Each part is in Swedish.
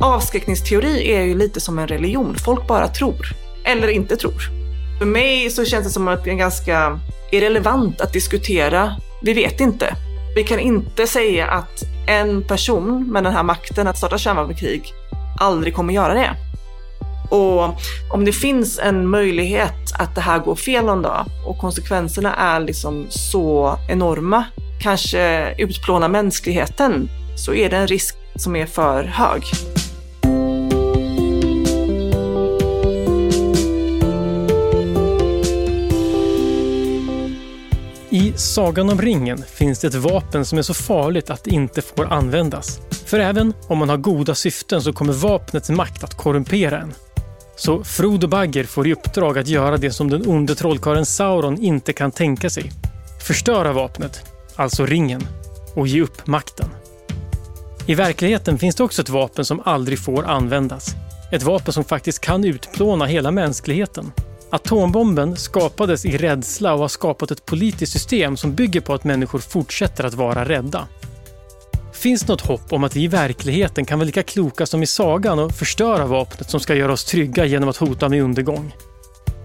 avskräckningsteori är ju lite som en religion. Folk bara tror. Eller inte tror. För mig så känns det som att det är ganska irrelevant att diskutera. Vi vet inte. Vi kan inte säga att en person med den här makten att starta kärnvapenkrig aldrig kommer göra det. Och om det finns en möjlighet att det här går fel någon dag och konsekvenserna är liksom så enorma, kanske utplåna mänskligheten, så är det en risk som är för hög. I Sagan om ringen finns det ett vapen som är så farligt att det inte får användas. För även om man har goda syften så kommer vapnets makt att korrumpera en. Så Frodo Bagger får i uppdrag att göra det som den onde trollkarlen Sauron inte kan tänka sig. Förstöra vapnet, alltså ringen, och ge upp makten. I verkligheten finns det också ett vapen som aldrig får användas. Ett vapen som faktiskt kan utplåna hela mänskligheten. Atombomben skapades i rädsla och har skapat ett politiskt system som bygger på att människor fortsätter att vara rädda. Finns något hopp om att vi i verkligheten kan vara lika kloka som i sagan och förstöra vapnet som ska göra oss trygga genom att hota med undergång?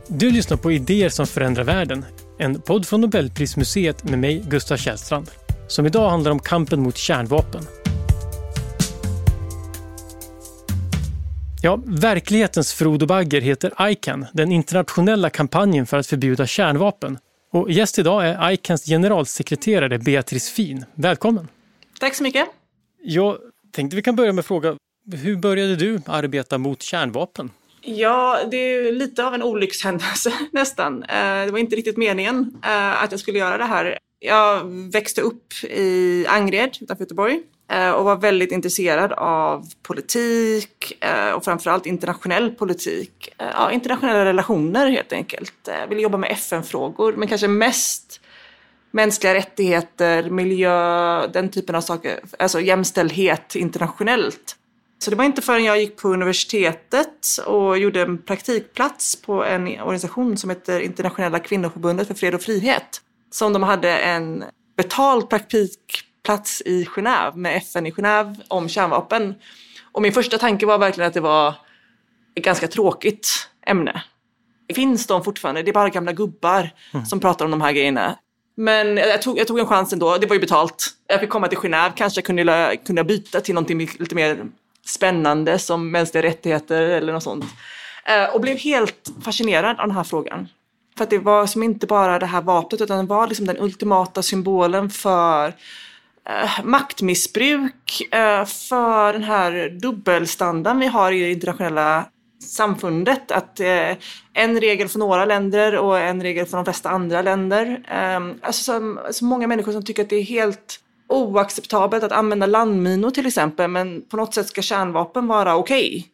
Du lyssnar på Idéer som förändrar världen, en podd från Nobelprismuseet med mig, Gustav Källstrand, som idag handlar om kampen mot kärnvapen. Ja, verklighetens Frodo Bagger heter ICAN, den internationella kampanjen för att förbjuda kärnvapen. Och gäst idag är ICANs generalsekreterare Beatrice Fin. Välkommen! Tack så mycket! Jag tänkte vi kan börja med att fråga, hur började du arbeta mot kärnvapen? Ja, det är lite av en olyckshändelse nästan. Eh, det var inte riktigt meningen eh, att jag skulle göra det här. Jag växte upp i Angered utanför Göteborg Eh, och var väldigt intresserad av politik eh, och framförallt internationell politik. Eh, ja, internationella relationer helt enkelt. Jag ville jobba med FN-frågor, men kanske mest mänskliga rättigheter, miljö, den typen av saker. Alltså jämställdhet internationellt. Så det var inte förrän jag gick på universitetet och gjorde en praktikplats på en organisation som heter Internationella kvinnoförbundet för fred och frihet. Som de hade en betald praktik plats i Genève med FN i Genève om kärnvapen. Och min första tanke var verkligen att det var ett ganska tråkigt ämne. Finns de fortfarande? Det är bara gamla gubbar mm. som pratar om de här grejerna. Men jag tog, jag tog en chans ändå. Det var ju betalt. Jag fick komma till Genève. Kanske kunde jag byta till någonting lite mer spännande som mänskliga rättigheter eller något sånt. Eh, och blev helt fascinerad av den här frågan. För att det var som inte bara det här vapnet utan det var liksom den ultimata symbolen för eh, maktmissbruk eh, för den här dubbelstandarden vi har i det internationella samfundet. Att eh, en regel för några länder och en regel för de flesta andra länder. Eh, alltså så, så många människor som tycker att det är helt oacceptabelt att använda landminor till exempel, men på något sätt ska kärnvapen vara okej. Okay.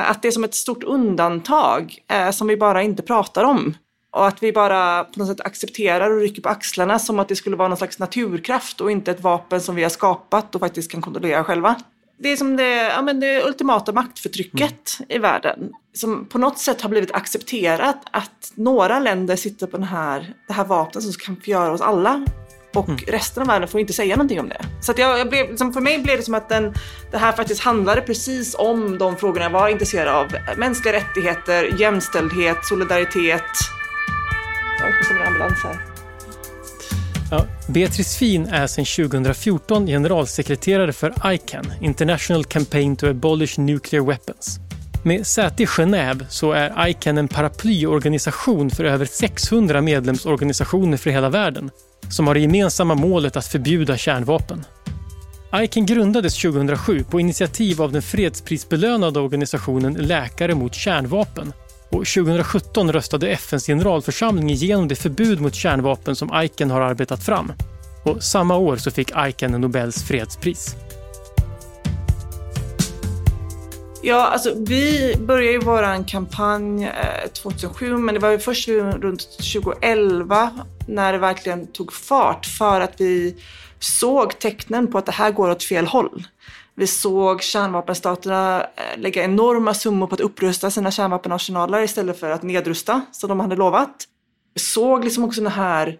Att det är som ett stort undantag eh, som vi bara inte pratar om. Och att vi bara på något sätt accepterar och rycker på axlarna som att det skulle vara någon slags naturkraft och inte ett vapen som vi har skapat och faktiskt kan kontrollera själva. Det är som det, ja, men det ultimata maktförtrycket mm. i världen. Som på något sätt har blivit accepterat att några länder sitter på den här, det här vapnet som kan förgöra oss alla. Och mm. resten av världen får inte säga någonting om det. Så jag, jag blev, liksom för mig blev det som att den, det här faktiskt handlade precis om de frågorna jag var intresserad av. Mänskliga rättigheter, jämställdhet, solidaritet, Oj, nu kommer ambulans här. Ja, Beatrice Fin är sedan 2014 generalsekreterare för ICAN, International Campaign to Abolish Nuclear Weapons. Med säte i Genève så är ICAN en paraplyorganisation för över 600 medlemsorganisationer för hela världen som har det gemensamma målet att förbjuda kärnvapen. ICAN grundades 2007 på initiativ av den fredsprisbelönade organisationen Läkare mot kärnvapen och 2017 röstade FNs generalförsamling igenom det förbud mot kärnvapen som ICAN har arbetat fram. Och samma år så fick ICAN Nobels fredspris. Ja, alltså vi började ju vår kampanj eh, 2007, men det var ju först runt 2011 när det verkligen tog fart för att vi såg tecknen på att det här går åt fel håll. Vi såg kärnvapenstaterna eh, lägga enorma summor på att upprusta sina kärnvapenarsenaler istället för att nedrusta som de hade lovat. Vi såg liksom också den här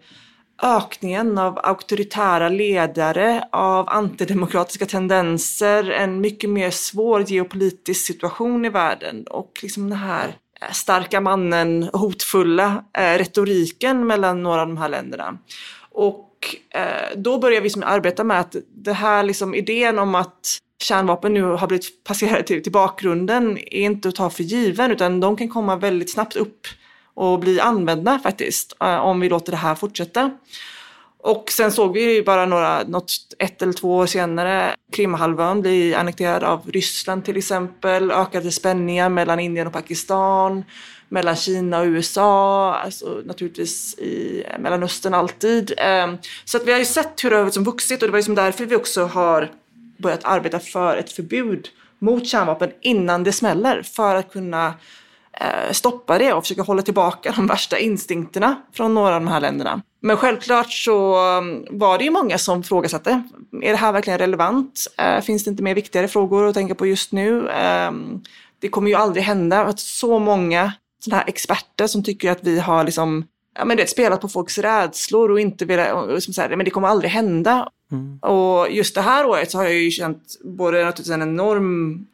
ökningen av auktoritära ledare, av antidemokratiska tendenser, en mycket mer svår geopolitisk situation i världen och liksom den här eh, starka mannen, hotfulla eh, retoriken mellan några av de här länderna. Och eh, då började vi som arbeta med att det här liksom idén om att kärnvapen nu har blivit passerade till, till bakgrunden är inte att ta för given utan de kan komma väldigt snabbt upp och bli använda faktiskt eh, om vi låter det här fortsätta. Och sen såg vi ju bara några, något, ett eller två år senare Krimhalvön bli annekterad av Ryssland till exempel, ökade spänningar mellan Indien och Pakistan, mellan Kina och USA, alltså naturligtvis i Mellanöstern alltid. Eh, så att vi har ju sett hur det har vuxit och det var ju därför vi också har börjat arbeta för ett förbud mot kärnvapen innan det smäller för att kunna Eh, stoppa det och försöka hålla tillbaka de värsta instinkterna från några av de här länderna. Men självklart så mm, var det ju många som frågasatte. Är det här verkligen relevant? Eh, finns det inte mer viktigare frågor att tänka på just nu? Ehm, det kommer ju aldrig hända att så många sådana här experter som tycker att vi har liksom ja, men det, spelat på folks rädslor och inte velat, som säger, men det kommer aldrig hända. Mm. Och just det här året så har jag ju känt både naturligtvis en enorm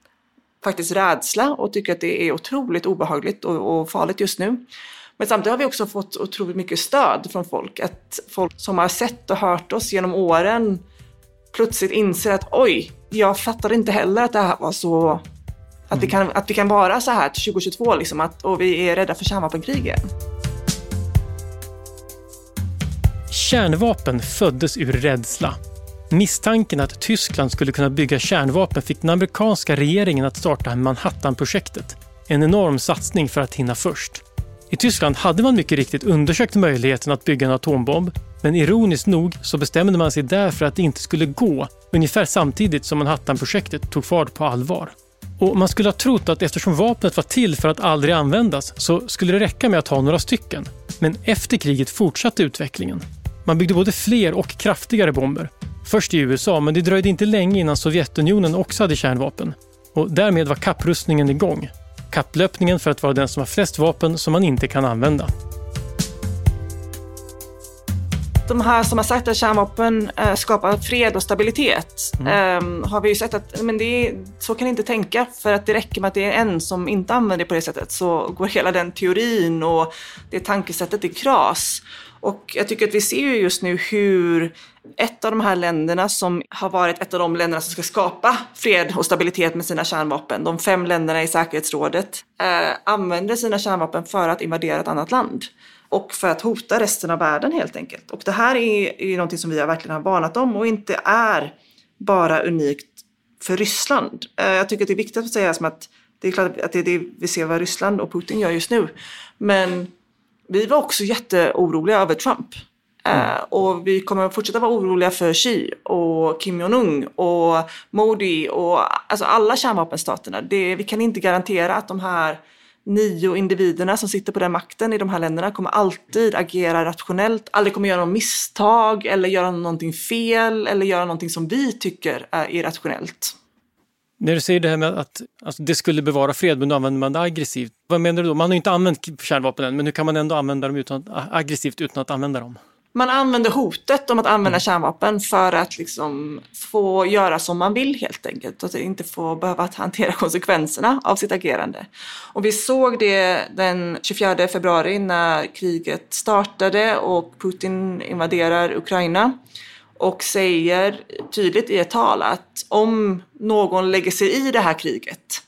faktiskt rädsla och tycker att det är otroligt obehagligt och, och farligt just nu. Men samtidigt har vi också fått otroligt mycket stöd från folk. Att folk som har sett och hört oss genom åren plötsligt inser att oj, jag fattade inte heller att det här var så... Att, det kan, att vi kan vara så här till 2022 liksom, att, och vi är rädda för kärnvapenkrig igen. Kärnvapen föddes ur rädsla Misstanken att Tyskland skulle kunna bygga kärnvapen fick den amerikanska regeringen att starta Manhattanprojektet. En enorm satsning för att hinna först. I Tyskland hade man mycket riktigt undersökt möjligheten att bygga en atombomb, men ironiskt nog så bestämde man sig där för att det inte skulle gå, ungefär samtidigt som Manhattanprojektet tog fart på allvar. Och man skulle ha trott att eftersom vapnet var till för att aldrig användas så skulle det räcka med att ha några stycken. Men efter kriget fortsatte utvecklingen. Man byggde både fler och kraftigare bomber Först i USA, men det dröjde inte länge innan Sovjetunionen också hade kärnvapen. Och därmed var kapprustningen igång. Kapplöpningen för att vara den som har flest vapen som man inte kan använda. De här som har sagt att kärnvapen äh, skapar fred och stabilitet mm. äh, har vi ju sett att men det är, så kan inte tänka för att det räcker med att det är en som inte använder det på det sättet så går hela den teorin och det tankesättet i kras. Och jag tycker att vi ser ju just nu hur ett av de här länderna som har varit ett av de länderna som ska skapa fred och stabilitet med sina kärnvapen, de fem länderna i säkerhetsrådet, eh, använder sina kärnvapen för att invadera ett annat land och för att hota resten av världen helt enkelt. Och det här är ju någonting som vi verkligen har varnat om och inte är bara unikt för Ryssland. Eh, jag tycker att det är viktigt att säga som att det är klart att det är det vi ser vad Ryssland och Putin gör just nu. Men vi var också jätteoroliga över Trump. Mm. Uh, och vi kommer fortsätta vara oroliga för Xi och Kim Jong-Un och Modi och alltså alla kärnvapenstaterna. Det, vi kan inte garantera att de här nio individerna som sitter på den makten i de här länderna kommer alltid agera rationellt, aldrig kommer göra något misstag eller göra någonting fel eller göra någonting som vi tycker är irrationellt. När du säger det här med att alltså, det skulle bevara fred, men då använder man det aggressivt. Vad menar du då? Man har ju inte använt kärnvapen än, men hur kan man ändå använda dem utan, aggressivt utan att använda dem? Man använder hotet om att använda mm. kärnvapen för att liksom få göra som man vill helt enkelt. Att inte få behöva hantera konsekvenserna av sitt agerande. Och vi såg det den 24 februari när kriget startade och Putin invaderar Ukraina och säger tydligt i ett tal att om någon lägger sig i det här kriget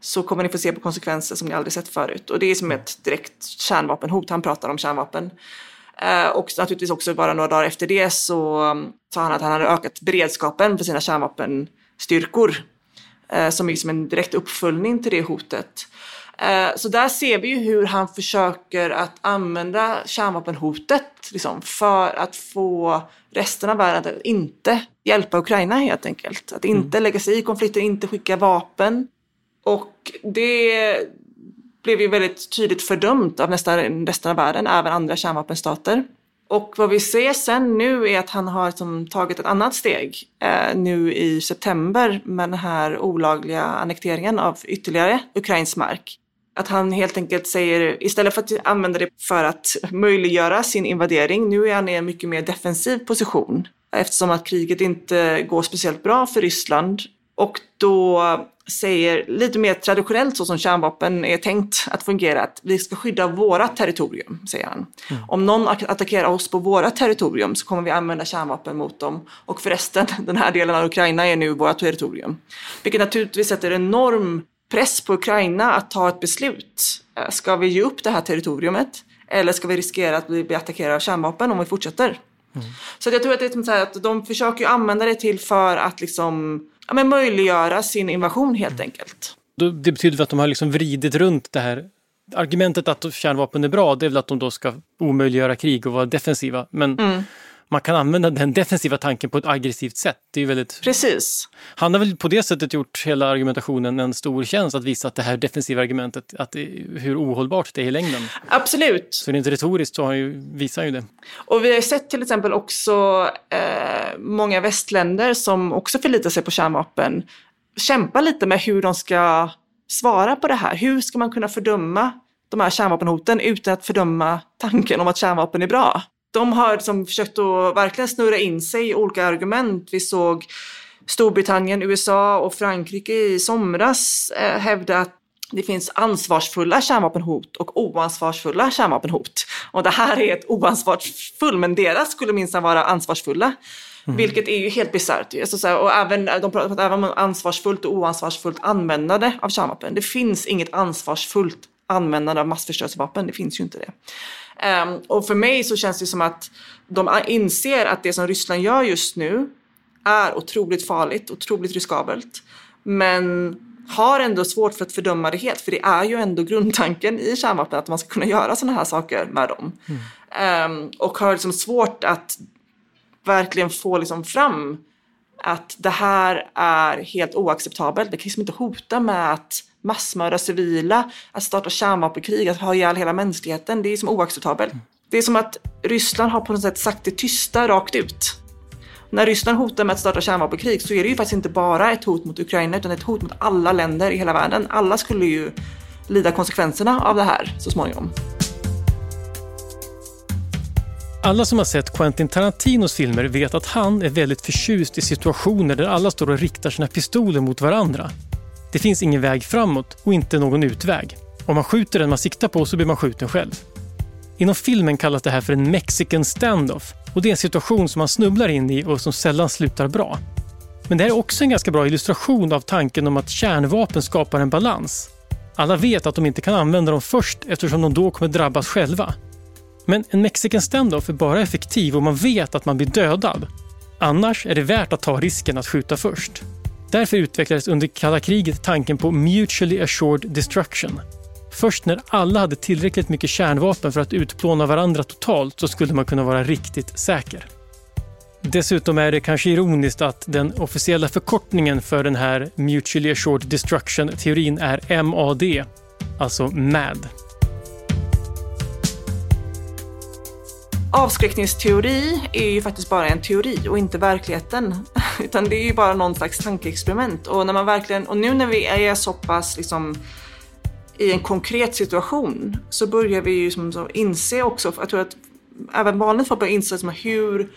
så kommer ni få se på konsekvenser som ni aldrig sett förut. Och det är som ett direkt kärnvapenhot. Han pratar om kärnvapen. Eh, och naturligtvis också bara några dagar efter det så mm, sa han att han hade ökat beredskapen för sina kärnvapenstyrkor. Eh, som är som en direkt uppföljning till det hotet. Eh, så där ser vi ju hur han försöker att använda kärnvapenhotet liksom, för att få resten av världen att inte hjälpa Ukraina helt enkelt. Att inte mm. lägga sig i konflikter, inte skicka vapen. Och det blev ju väldigt tydligt fördömt av nästan resten av världen, även andra kärnvapenstater. Och vad vi ser sen nu är att han har liksom tagit ett annat steg eh, nu i september med den här olagliga annekteringen av ytterligare ukrainsk mark. Att han helt enkelt säger, istället för att använda det för att möjliggöra sin invadering, nu är han i en mycket mer defensiv position. Eftersom att kriget inte går speciellt bra för Ryssland. Och då säger lite mer traditionellt så som kärnvapen är tänkt att fungera, att vi ska skydda våra territorium, säger han. Mm. Om någon attackerar oss på våra territorium så kommer vi använda kärnvapen mot dem. Och förresten, den här delen av Ukraina är nu våra territorium. Vilket naturligtvis sätter enorm press på Ukraina att ta ett beslut. Eh, ska vi ge upp det här territoriumet? Eller ska vi riskera att bli attackerade av kärnvapen om vi fortsätter? Mm. Så jag tror att, det är så att de försöker använda det till för att liksom ja, men möjliggöra sin invasion helt enkelt. Det betyder att de har liksom vridit runt det här argumentet att kärnvapen är bra, det är väl att de då ska omöjliggöra krig och vara defensiva. Men mm man kan använda den defensiva tanken på ett aggressivt sätt. Det är väldigt... Precis. Han har väl på det sättet gjort hela argumentationen en stor tjänst att visa att det här defensiva argumentet, att det, hur ohållbart det är i längden. Absolut. Så rent retoriskt så har ju, visar ju det. Och vi har sett till exempel också eh, många västländer som också förlitar sig på kärnvapen kämpa lite med hur de ska svara på det här. Hur ska man kunna fördöma de här kärnvapenhoten utan att fördöma tanken om att kärnvapen är bra? De har liksom försökt att verkligen snurra in sig i olika argument. Vi såg Storbritannien, USA och Frankrike i somras eh, hävda att det finns ansvarsfulla kärnvapenhot och oansvarsfulla kärnvapenhot. Och det här är ett oansvarsfull, men deras skulle minsann vara ansvarsfulla. Mm. Vilket är ju helt bisarrt. Alltså, och även, de pratar även om ansvarsfullt och oansvarsfullt användande av kärnvapen. Det finns inget ansvarsfullt användande av massförstörelsevapen, det finns ju inte det. Um, och för mig så känns det som att de inser att det som Ryssland gör just nu är otroligt farligt, otroligt riskabelt. Men har ändå svårt för att fördöma det helt, för det är ju ändå grundtanken i kärnvapen att man ska kunna göra sådana här saker med dem. Mm. Um, och har liksom svårt att verkligen få liksom fram att det här är helt oacceptabelt. Det kan liksom inte hota med att massmörda civila, att starta kärnvapenkrig, att ha ihjäl hela mänskligheten. Det är som oacceptabelt. Det är som att Ryssland har på något sätt sagt det tysta rakt ut. När Ryssland hotar med att starta kärnvapenkrig så är det ju faktiskt inte bara ett hot mot Ukraina utan ett hot mot alla länder i hela världen. Alla skulle ju lida konsekvenserna av det här så småningom. Alla som har sett Quentin Tarantinos filmer vet att han är väldigt förtjust i situationer där alla står och riktar sina pistoler mot varandra. Det finns ingen väg framåt och inte någon utväg. Om man skjuter den man siktar på så blir man skjuten själv. Inom filmen kallas det här för en mexican standoff och det är en situation som man snubblar in i och som sällan slutar bra. Men det här är också en ganska bra illustration av tanken om att kärnvapen skapar en balans. Alla vet att de inte kan använda dem först eftersom de då kommer drabbas själva. Men en mexican standoff är bara effektiv om man vet att man blir dödad. Annars är det värt att ta risken att skjuta först. Därför utvecklades under kalla kriget tanken på mutually assured destruction. Först när alla hade tillräckligt mycket kärnvapen för att utplåna varandra totalt så skulle man kunna vara riktigt säker. Dessutom är det kanske ironiskt att den officiella förkortningen för den här mutually assured destruction-teorin är MAD, alltså MAD. Avskräckningsteori är ju faktiskt bara en teori och inte verkligheten. Utan det är ju bara någon slags tankeexperiment. Och, när man verkligen, och nu när vi är så pass liksom, i en konkret situation så börjar vi ju som så inse också, jag tror att även vanligt folk börjar inse som hur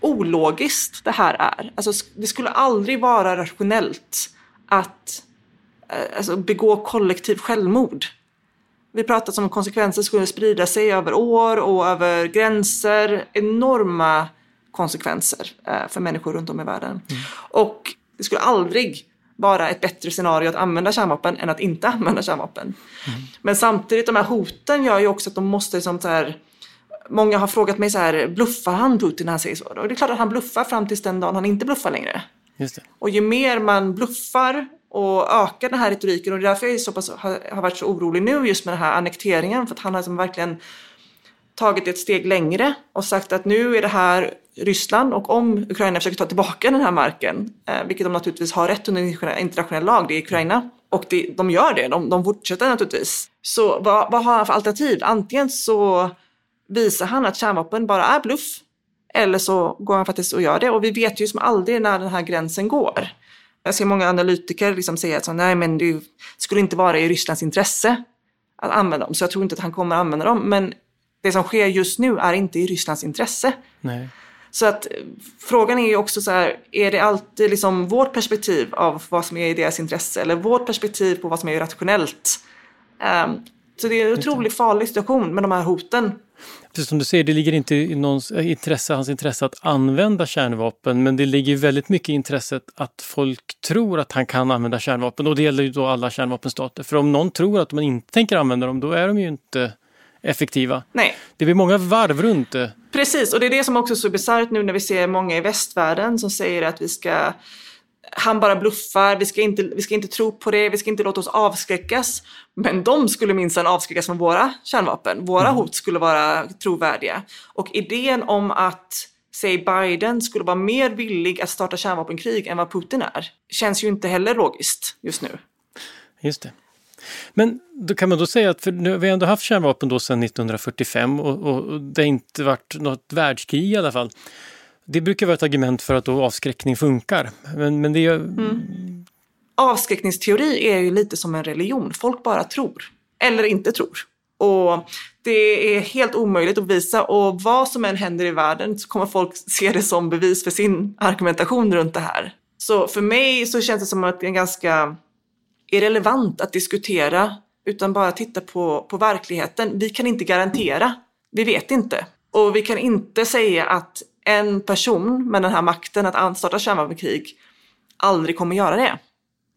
ologiskt det här är. Alltså, det skulle aldrig vara rationellt att eh, alltså, begå kollektiv självmord. Vi pratat om konsekvenser skulle sprida sig över år och över gränser. Enorma konsekvenser eh, för människor runt om i världen. Mm. Och det skulle aldrig vara ett bättre scenario att använda kärnvapen än att inte använda kärnvapen. Mm. Men samtidigt, de här hoten gör ju också att de måste liksom så här, Många har frågat mig så här, bluffar han Putin när han säger så? Och det är klart att han bluffar fram tills den dagen han inte bluffar längre. Och ju mer man bluffar och öka den här retoriken och det är därför jag är så pass, har, har varit så orolig nu just med den här annekteringen för att han har liksom verkligen tagit ett steg längre och sagt att nu är det här Ryssland och om Ukraina försöker ta tillbaka den här marken, eh, vilket de naturligtvis har rätt under internationell lag, det är Ukraina, och det, de gör det, de, de fortsätter naturligtvis. Så vad, vad har han för alternativ? Antingen så visar han att kärnvapen bara är bluff, eller så går han faktiskt och gör det. Och vi vet ju som aldrig när den här gränsen går. Jag ser många analytiker liksom säga att så, nej men det skulle inte vara i Rysslands intresse att använda dem. Så jag tror inte att han kommer använda dem. Men det som sker just nu är inte i Rysslands intresse. Nej. Så att frågan är ju också så här, är det alltid liksom vårt perspektiv av vad som är i deras intresse eller vårt perspektiv på vad som är rationellt? Um, så det är en otroligt farlig situation med de här hoten. Precis som du säger, det ligger inte i någons intresse, hans intresse att använda kärnvapen, men det ligger väldigt mycket i intresset att folk tror att han kan använda kärnvapen och det gäller ju då alla kärnvapenstater. För om någon tror att man inte tänker använda dem, då är de ju inte effektiva. Nej. Det blir många varv runt det. Precis, och det är det som också är så bisarrt nu när vi ser många i västvärlden som säger att vi ska han bara bluffar, vi ska, inte, vi ska inte tro på det, vi ska inte låta oss avskräckas. Men de skulle minsann avskräckas från våra kärnvapen. Våra mm. hot skulle vara trovärdiga. Och idén om att, säg Biden, skulle vara mer villig att starta kärnvapenkrig än vad Putin är, känns ju inte heller logiskt just nu. Just det. Men då kan man då säga att för nu, vi har ändå haft kärnvapen då sedan 1945 och, och det har inte varit något världskrig i alla fall. Det brukar vara ett argument för att då avskräckning funkar. Men, men det är... Mm. Avskräckningsteori är ju lite som en religion. Folk bara tror. Eller inte tror. Och det är helt omöjligt att visa och vad som än händer i världen så kommer folk se det som bevis för sin argumentation runt det här. Så för mig så känns det som att det är ganska irrelevant att diskutera utan bara titta på, på verkligheten. Vi kan inte garantera. Vi vet inte. Och vi kan inte säga att en person med den här makten att starta kärnvapenkrig aldrig kommer göra det.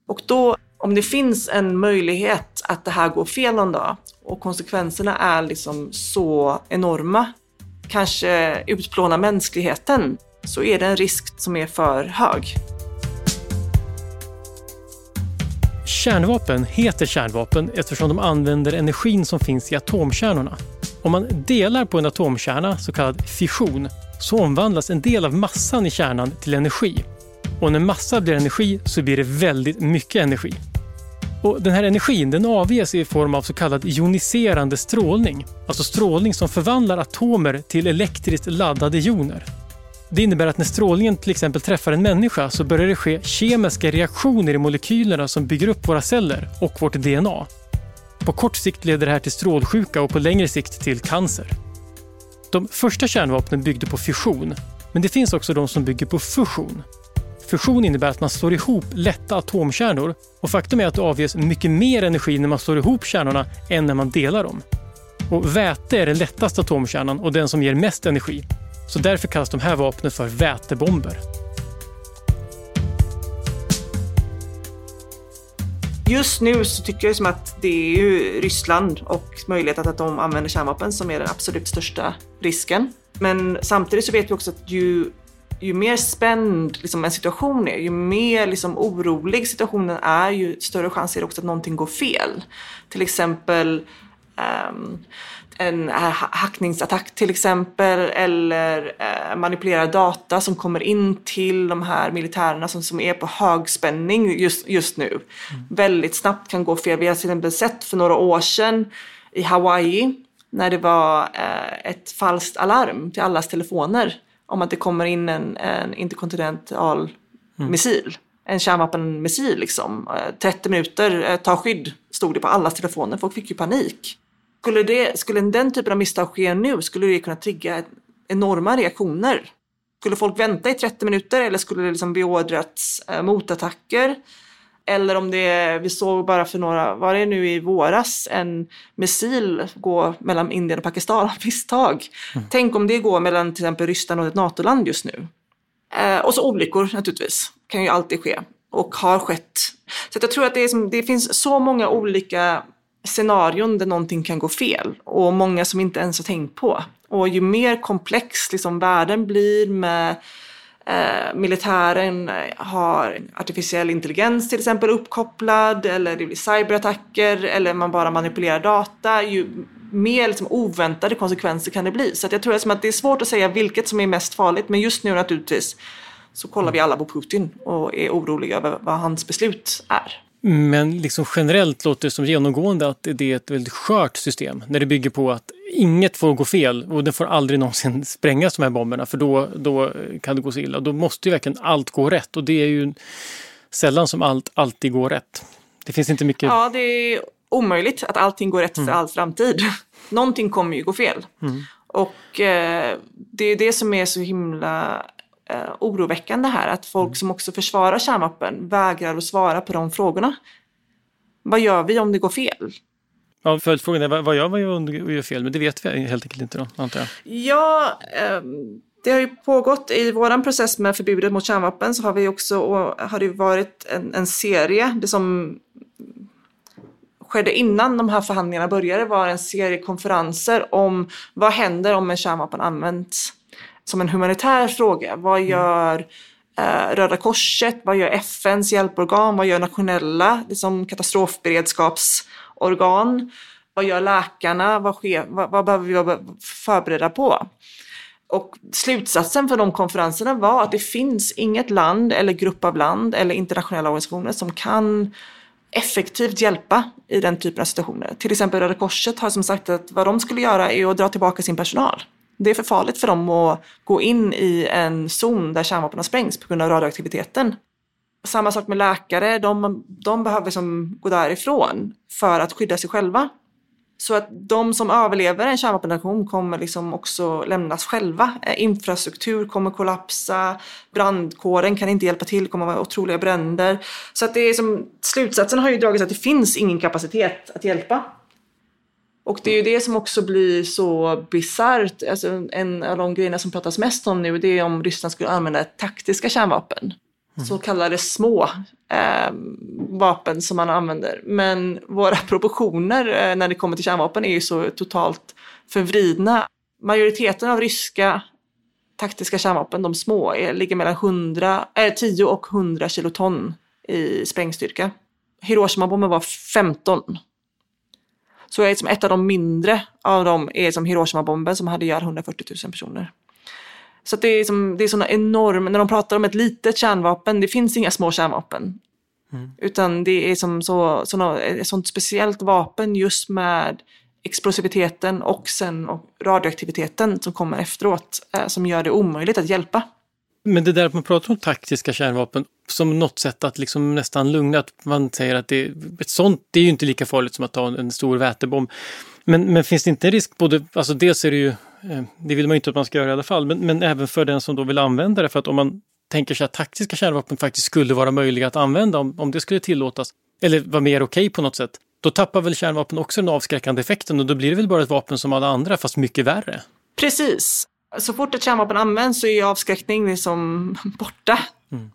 Och då, om det finns en möjlighet att det här går fel någon dag och konsekvenserna är liksom så enorma, kanske utplåna mänskligheten, så är det en risk som är för hög. Kärnvapen heter kärnvapen eftersom de använder energin som finns i atomkärnorna. Om man delar på en atomkärna, så kallad fission, så omvandlas en del av massan i kärnan till energi. Och när massa blir energi så blir det väldigt mycket energi. Och den här energin den avges i form av så kallad joniserande strålning. Alltså strålning som förvandlar atomer till elektriskt laddade joner. Det innebär att när strålningen till exempel träffar en människa så börjar det ske kemiska reaktioner i molekylerna som bygger upp våra celler och vårt DNA. På kort sikt leder det här till strålsjuka och på längre sikt till cancer. De första kärnvapnen byggde på fission, men det finns också de som bygger på fusion. Fusion innebär att man slår ihop lätta atomkärnor och faktum är att det avges mycket mer energi när man slår ihop kärnorna än när man delar dem. Och väte är den lättaste atomkärnan och den som ger mest energi. Så därför kallas de här vapnen för vätebomber. Just nu så tycker jag som att det är ju Ryssland och möjligheten att de använder kärnvapen som är den absolut största risken. Men samtidigt så vet vi också att ju, ju mer spänd liksom, en situation är, ju mer liksom, orolig situationen är, ju större chans är det också att någonting går fel. Till exempel en hackningsattack till exempel eller eh, manipulerad data som kommer in till de här militärerna som, som är på högspänning just, just nu. Mm. Väldigt snabbt kan gå fel. Vi har till exempel sett för några år sedan i Hawaii när det var eh, ett falskt alarm till allas telefoner om att det kommer in en, en interkontinental mm. missil. En kärnvapenmissil liksom. 30 eh, minuter, ta skydd, stod det på allas telefoner. Folk fick ju panik. Skulle, det, skulle den typen av misstag ske nu skulle det kunna trigga enorma reaktioner. Skulle folk vänta i 30 minuter eller skulle det liksom beordrats eh, motattacker? Eller om det, vi såg bara för några, var det nu i våras, en missil gå mellan Indien och Pakistan av misstag. Mm. Tänk om det går mellan till exempel Ryssland och ett NATO-land just nu. Eh, och så olyckor naturligtvis, kan ju alltid ske och har skett. Så jag tror att det, är som, det finns så många olika scenarion där någonting kan gå fel och många som inte ens har tänkt på. Och ju mer komplex liksom världen blir med eh, militären har artificiell intelligens till exempel uppkopplad eller det blir cyberattacker eller man bara manipulerar data, ju mer liksom oväntade konsekvenser kan det bli. Så jag tror liksom att det är svårt att säga vilket som är mest farligt men just nu naturligtvis så kollar vi alla på Putin och är oroliga över vad hans beslut är. Men liksom generellt låter det som genomgående att det är ett väldigt skört system när det bygger på att inget får gå fel och det får aldrig någonsin sprängas de här bomberna för då, då kan det gå så illa. Då måste ju verkligen allt gå rätt och det är ju sällan som allt alltid går rätt. Det finns inte mycket... Ja, det är omöjligt att allting går rätt för all framtid. Någonting kommer ju gå fel. Och eh, det är det som är så himla eh, oroväckande här, att folk som också försvarar kärnvapen vägrar att svara på de frågorna. Vad gör vi om det går fel? Ja, följdfrågan är vad gör man om det gör fel? Men det vet vi helt enkelt inte då, antar jag. Ja, ehm, det har ju pågått i vår process med förbudet mot kärnvapen så har vi också har det varit en, en serie. Det som skedde innan de här förhandlingarna började var en serie konferenser om vad händer om en kärnvapen används som en humanitär fråga. Vad gör eh, Röda Korset? Vad gör FNs hjälporgan? Vad gör nationella liksom katastrofberedskapsorgan? Vad gör läkarna? Vad, sker, vad, vad behöver vi vara förberedda på? Och slutsatsen för de konferenserna var att det finns inget land eller grupp av land eller internationella organisationer som kan effektivt hjälpa i den typen av situationer. Till exempel Röda Korset har som sagt att vad de skulle göra är att dra tillbaka sin personal. Det är för farligt för dem att gå in i en zon där kärnvapen har sprängts på grund av radioaktiviteten. Samma sak med läkare, de, de behöver som gå därifrån för att skydda sig själva. Så att de som överlever en kärnvapenreaktion kommer liksom också lämnas själva. Eh, infrastruktur kommer kollapsa, brandkåren kan inte hjälpa till, det kommer vara otroliga bränder. Så att det är som, slutsatsen har ju dragits att det finns ingen kapacitet att hjälpa. Och det är ju det som också blir så bisarrt. Alltså en av de grejerna som pratas mest om nu det är om Ryssland skulle använda taktiska kärnvapen. Så kallade små eh, vapen som man använder. Men våra proportioner eh, när det kommer till kärnvapen är ju så totalt förvridna. Majoriteten av ryska taktiska kärnvapen, de små, är, ligger mellan 100, eh, 10 och 100 kiloton i sprängstyrka. Hiroshima-bomben var 15. Så är som ett av de mindre av dem är som Hiroshima-bomben som hade ihjäl 140 000 personer. Så det är, som, det är såna enorma, när de pratar om ett litet kärnvapen, det finns inga små kärnvapen. Utan det är som så, såna, ett sånt speciellt vapen just med explosiviteten och sen och radioaktiviteten som kommer efteråt eh, som gör det omöjligt att hjälpa. Men det där att man pratar om taktiska kärnvapen som något sätt att liksom nästan lugna, att man säger att det, ett sånt, det är ju inte lika farligt som att ta en, en stor vätebomb. Men, men finns det inte en risk, både, alltså dels är det ju, eh, det vill man ju inte att man ska göra i alla fall, men, men även för den som då vill använda det, för att om man tänker sig att taktiska kärnvapen faktiskt skulle vara möjliga att använda, om, om det skulle tillåtas, eller vara mer okej på något sätt, då tappar väl kärnvapen också den avskräckande effekten och då blir det väl bara ett vapen som alla andra, fast mycket värre. Precis. Så fort ett kärnvapen används så är avskräckning liksom borta.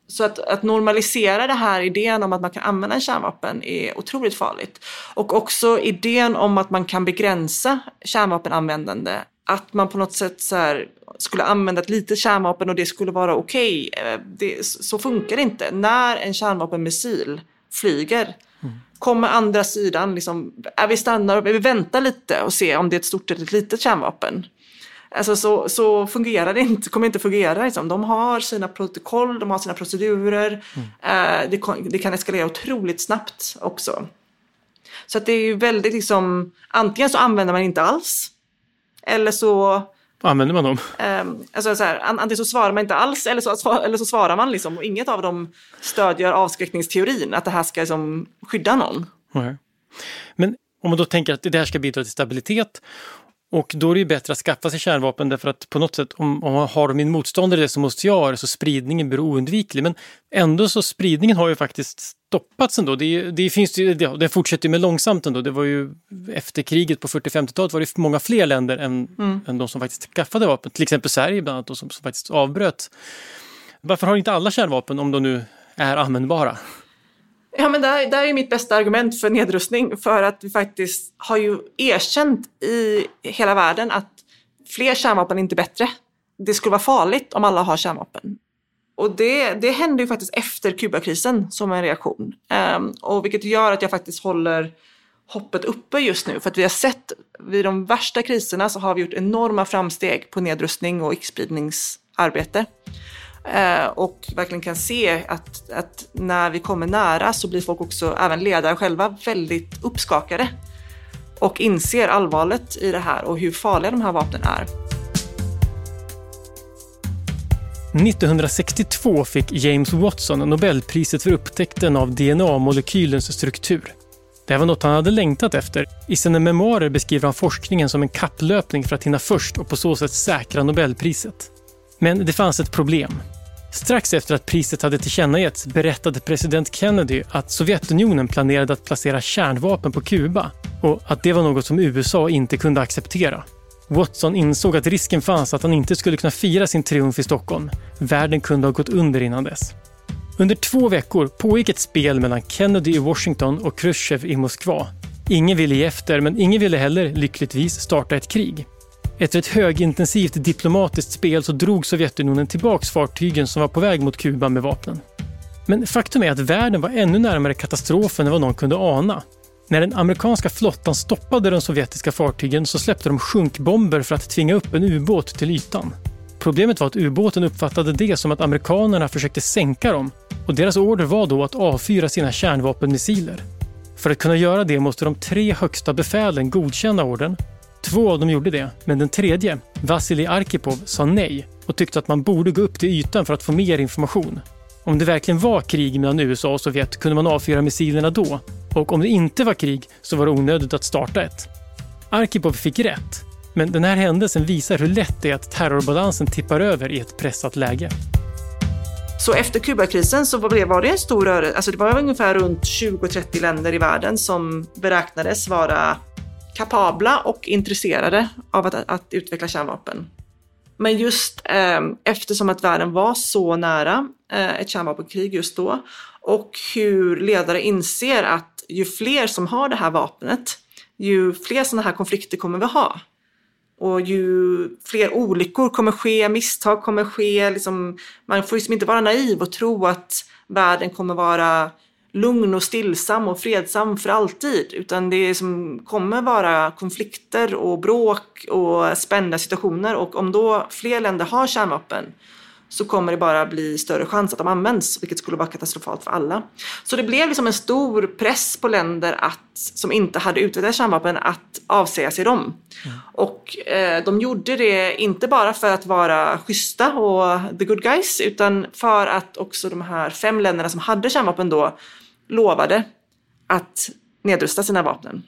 Så att, att normalisera det här idén om att man kan använda en kärnvapen är otroligt farligt. Och också idén om att man kan begränsa kärnvapenanvändande. Att man på något sätt så skulle använda ett litet kärnvapen och det skulle vara okej. Eh, det- Så funkar det inte. När en kärnvapenmissil flyger kommer andra sidan, liksom, är vi stannar, vi väntar lite och ser om det är ett stort eller ett litet kärnvapen. Alltså så, så fungerar det inte, kommer inte fungera. Liksom. De har sina protokoll, de har sina procedurer. Eh, det, kan- det kan eskalera otroligt snabbt också. Så att det är ju väldigt liksom, antingen så använder man inte alls. Eller så, Använder man dem? ehm, alltså så här, an- antingen så svarar man inte alls eller så, eller så svarar man liksom. Och inget av dem stödjer avskräckningsteorin, att det här ska liksom skydda någon. Nej. Men om man då tänker att det här ska bidra till stabilitet och då är det ju bättre att skaffa sig kärnvapen därför att på något sätt om, om man har min motståndare det som måste jag ha det så spridningen blir oundviklig. Men ändå så spridningen har ju faktiskt stoppats ändå. Det, det finns ju, det, det fortsätter ju med långsamt ändå. Det var ju efter kriget på 40-50-talet var det många fler länder än, än de som faktiskt skaffade vapen. Till exempel Sverige bland annat då, som, som faktiskt avbröt. Varför har inte alla kärnvapen om de nu är användbara? Ja, men där, där är mitt bästa argument för nedrustning. För att vi faktiskt har ju erkänt i hela världen att fler kärnvapen är inte bättre. Det skulle vara farligt om alla har kärnvapen. Och det, det hände ju faktiskt efter Kubakrisen som en reaktion. Um, och vilket gör att jag faktiskt håller hoppet uppe just nu. För att vi har sett vid de värsta kriserna så har vi gjort enorma framsteg på nedrustning och icke-spridningsarbete. Eh, och verkligen kan se att, att när vi kommer nära så blir folk också, även ledare själva, väldigt uppskakade. Och inser allvaret i det här och hur farliga de här vapnen är. 1962 fick James Watson Nobelpriset för upptäckten av DNA-molekylens struktur. Det här var något han hade längtat efter. I sina memoarer beskriver han forskningen som en kapplöpning för att hinna först och på så sätt säkra Nobelpriset. Men det fanns ett problem. Strax efter att priset hade tillkännagetts berättade president Kennedy att Sovjetunionen planerade att placera kärnvapen på Kuba och att det var något som USA inte kunde acceptera. Watson insåg att risken fanns att han inte skulle kunna fira sin triumf i Stockholm. Världen kunde ha gått under innan dess. Under två veckor pågick ett spel mellan Kennedy i Washington och Khrushchev i Moskva. Ingen ville ge efter, men ingen ville heller, lyckligtvis, starta ett krig. Efter ett högintensivt diplomatiskt spel så drog Sovjetunionen tillbaks fartygen som var på väg mot Kuba med vapnen. Men faktum är att världen var ännu närmare katastrofen än vad någon kunde ana. När den amerikanska flottan stoppade de sovjetiska fartygen så släppte de sjunkbomber för att tvinga upp en ubåt till ytan. Problemet var att ubåten uppfattade det som att amerikanerna försökte sänka dem och deras order var då att avfyra sina kärnvapenmissiler. För att kunna göra det måste de tre högsta befälen godkänna orden. Två av dem gjorde det, men den tredje, Vasilij Arkipov, sa nej och tyckte att man borde gå upp till ytan för att få mer information. Om det verkligen var krig mellan USA och Sovjet kunde man avfyra missilerna då och om det inte var krig så var det onödigt att starta ett. Arkipov fick rätt, men den här händelsen visar hur lätt det är att terrorbalansen tippar över i ett pressat läge. Så efter Kubakrisen så var det en stor rörelse, alltså det var ungefär runt 20-30 länder i världen som beräknades vara kapabla och intresserade av att, att utveckla kärnvapen. Men just eh, eftersom att världen var så nära eh, ett kärnvapenkrig just då och hur ledare inser att ju fler som har det här vapnet, ju fler sådana här konflikter kommer vi ha. Och ju fler olyckor kommer ske, misstag kommer ske. Liksom, man får liksom inte vara naiv och tro att världen kommer vara lugn och stillsam och fredsam för alltid. Utan det som kommer vara konflikter och bråk och spända situationer. Och om då fler länder har kärnvapen så kommer det bara bli större chans att de används, vilket skulle vara katastrofalt för alla. Så det blev liksom en stor press på länder att, som inte hade utvecklat kärnvapen att avsäga sig dem. Mm. Och eh, de gjorde det inte bara för att vara schyssta och the good guys, utan för att också de här fem länderna som hade kärnvapen då lovade att nedrusta sina vapen.